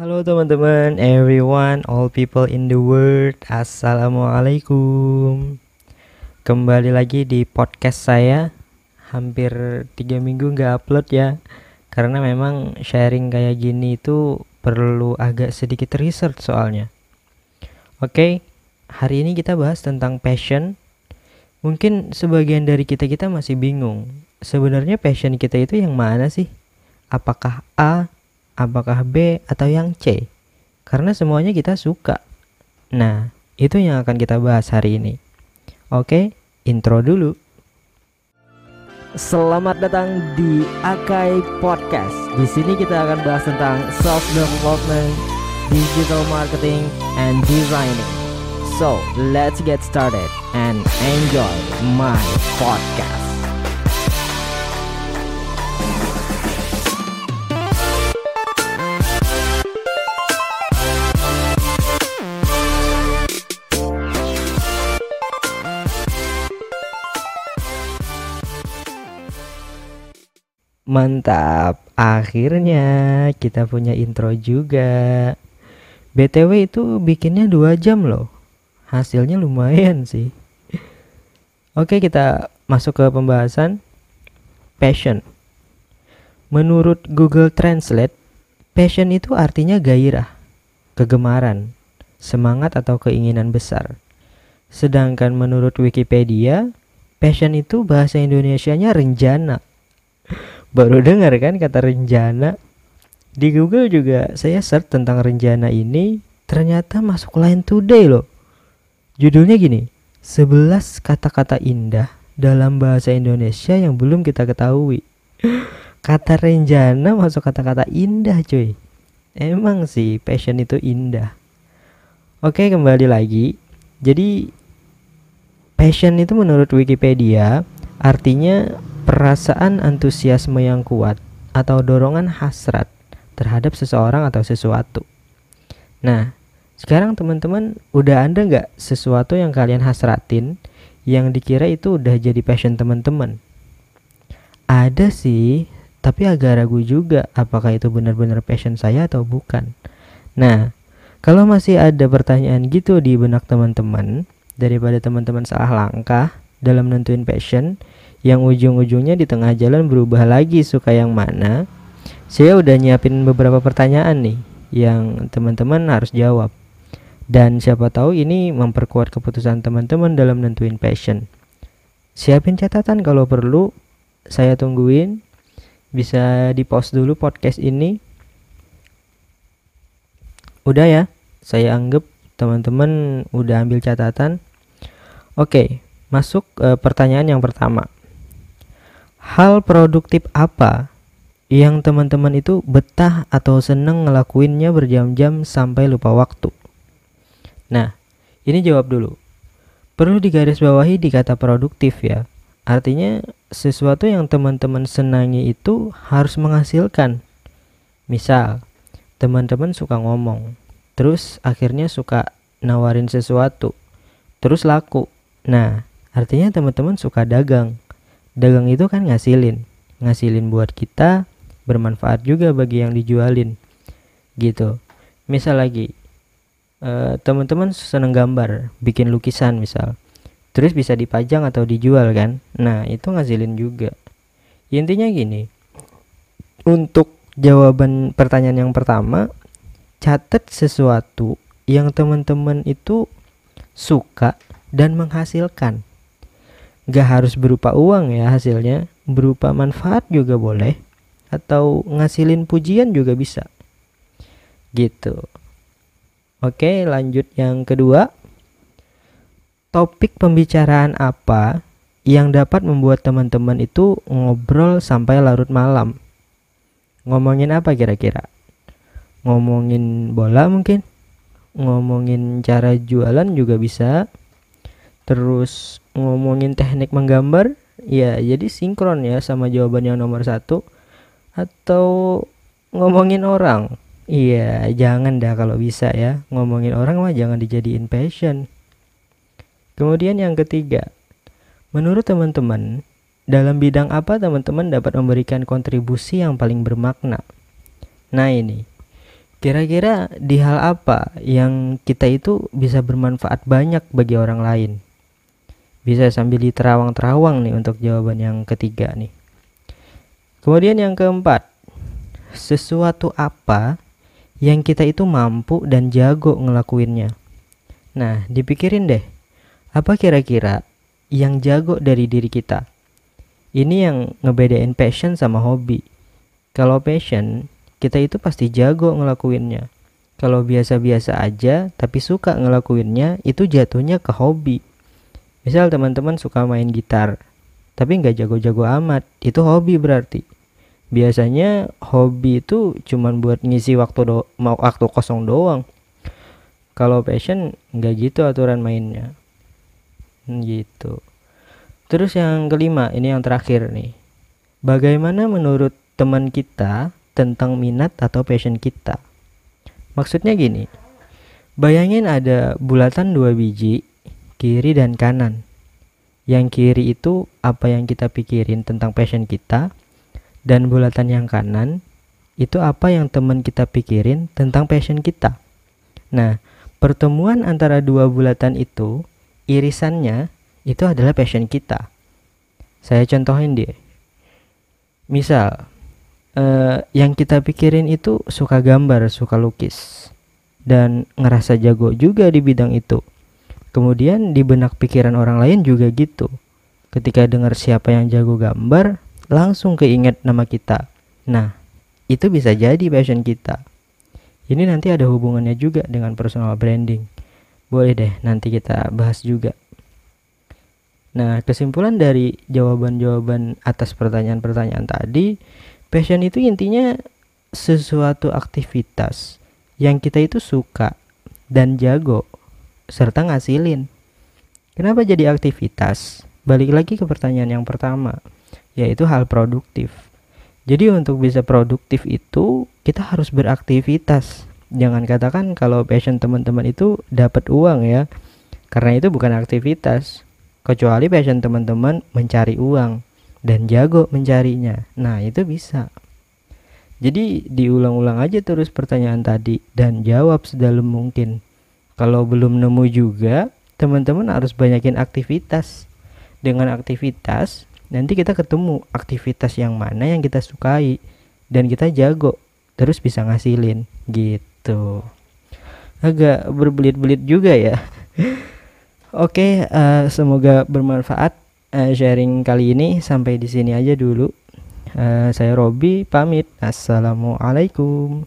Halo teman-teman, everyone, all people in the world, assalamualaikum. Kembali lagi di podcast saya. Hampir tiga minggu nggak upload ya, karena memang sharing kayak gini itu perlu agak sedikit research soalnya. Oke, hari ini kita bahas tentang passion. Mungkin sebagian dari kita kita masih bingung. Sebenarnya passion kita itu yang mana sih? Apakah A apakah B atau yang C? Karena semuanya kita suka. Nah, itu yang akan kita bahas hari ini. Oke, intro dulu. Selamat datang di Akai Podcast. Di sini kita akan bahas tentang self development, digital marketing, and designing. So, let's get started and enjoy my podcast. Mantap, akhirnya kita punya intro juga. BTW itu bikinnya dua jam loh. Hasilnya lumayan sih. Oke, kita masuk ke pembahasan passion. Menurut Google Translate, passion itu artinya gairah, kegemaran, semangat atau keinginan besar. Sedangkan menurut Wikipedia, passion itu bahasa Indonesianya renjana Baru dengar kan kata rencana? Di Google juga saya search tentang rencana ini, ternyata masuk line today loh. Judulnya gini, 11 kata-kata indah dalam bahasa Indonesia yang belum kita ketahui. Kata rencana masuk kata-kata indah cuy. Emang sih passion itu indah. Oke kembali lagi. Jadi passion itu menurut Wikipedia artinya perasaan antusiasme yang kuat atau dorongan hasrat terhadap seseorang atau sesuatu. Nah, sekarang teman-teman udah ada nggak sesuatu yang kalian hasratin yang dikira itu udah jadi passion teman-teman? Ada sih, tapi agak ragu juga apakah itu benar-benar passion saya atau bukan. Nah, kalau masih ada pertanyaan gitu di benak teman-teman, daripada teman-teman salah langkah dalam nentuin passion, yang ujung-ujungnya di tengah jalan berubah lagi suka yang mana? Saya udah nyiapin beberapa pertanyaan nih yang teman-teman harus jawab. Dan siapa tahu ini memperkuat keputusan teman-teman dalam nentuin passion. Siapin catatan kalau perlu saya tungguin. Bisa di post dulu podcast ini. Udah ya saya anggap teman-teman udah ambil catatan. Oke masuk e, pertanyaan yang pertama hal produktif apa yang teman-teman itu betah atau seneng ngelakuinnya berjam-jam sampai lupa waktu? Nah, ini jawab dulu. Perlu digarisbawahi di kata produktif ya. Artinya sesuatu yang teman-teman senangi itu harus menghasilkan. Misal, teman-teman suka ngomong, terus akhirnya suka nawarin sesuatu, terus laku. Nah, artinya teman-teman suka dagang dagang itu kan ngasilin. Ngasilin buat kita bermanfaat juga bagi yang dijualin. Gitu. Misal lagi uh, teman-teman seneng gambar bikin lukisan misal. Terus bisa dipajang atau dijual kan? Nah itu ngasilin juga. Intinya gini untuk jawaban pertanyaan yang pertama catat sesuatu yang teman-teman itu suka dan menghasilkan Gak harus berupa uang ya hasilnya, berupa manfaat juga boleh atau ngasilin pujian juga bisa. Gitu. Oke, lanjut yang kedua. Topik pembicaraan apa yang dapat membuat teman-teman itu ngobrol sampai larut malam? Ngomongin apa kira-kira? Ngomongin bola mungkin? Ngomongin cara jualan juga bisa terus ngomongin teknik menggambar ya jadi sinkron ya sama jawaban yang nomor satu. Atau ngomongin orang iya jangan dah kalau bisa ya. Ngomongin orang mah jangan dijadiin passion. Kemudian yang ketiga menurut teman-teman dalam bidang apa teman-teman dapat memberikan kontribusi yang paling bermakna? Nah ini Kira-kira di hal apa yang kita itu bisa bermanfaat banyak bagi orang lain? Bisa sambil diterawang-terawang nih untuk jawaban yang ketiga nih. Kemudian yang keempat, sesuatu apa yang kita itu mampu dan jago ngelakuinnya. Nah, dipikirin deh, apa kira-kira yang jago dari diri kita? Ini yang ngebedain passion sama hobi. Kalau passion, kita itu pasti jago ngelakuinnya. Kalau biasa-biasa aja tapi suka ngelakuinnya itu jatuhnya ke hobi. Misal teman-teman suka main gitar tapi nggak jago-jago amat, itu hobi berarti. Biasanya hobi itu cuman buat ngisi waktu do mau waktu kosong doang. Kalau passion nggak gitu aturan mainnya. Gitu. Terus yang kelima, ini yang terakhir nih. Bagaimana menurut teman kita tentang minat atau passion kita. Maksudnya gini, bayangin ada bulatan dua biji, kiri dan kanan. Yang kiri itu apa yang kita pikirin tentang passion kita, dan bulatan yang kanan itu apa yang teman kita pikirin tentang passion kita. Nah, pertemuan antara dua bulatan itu, irisannya itu adalah passion kita. Saya contohin deh. Misal, uh, yang kita pikirin itu suka gambar, suka lukis, dan ngerasa jago juga di bidang itu. Kemudian di benak pikiran orang lain juga gitu. Ketika dengar siapa yang jago gambar, langsung keinget nama kita. Nah, itu bisa jadi passion kita. Ini nanti ada hubungannya juga dengan personal branding. Boleh deh nanti kita bahas juga. Nah, kesimpulan dari jawaban-jawaban atas pertanyaan-pertanyaan tadi, Passion itu intinya sesuatu aktivitas yang kita itu suka dan jago serta ngasilin. Kenapa jadi aktivitas? Balik lagi ke pertanyaan yang pertama, yaitu hal produktif. Jadi untuk bisa produktif itu kita harus beraktivitas. Jangan katakan kalau passion teman-teman itu dapat uang ya. Karena itu bukan aktivitas. Kecuali passion teman-teman mencari uang dan jago mencarinya. Nah, itu bisa. Jadi diulang-ulang aja terus pertanyaan tadi dan jawab sedalam mungkin. Kalau belum nemu juga, teman-teman harus banyakin aktivitas. Dengan aktivitas, nanti kita ketemu aktivitas yang mana yang kita sukai dan kita jago, terus bisa ngasilin gitu. Agak berbelit-belit juga ya. Oke, uh, semoga bermanfaat uh, sharing kali ini sampai di sini aja dulu. Uh, saya Robi pamit. Assalamualaikum.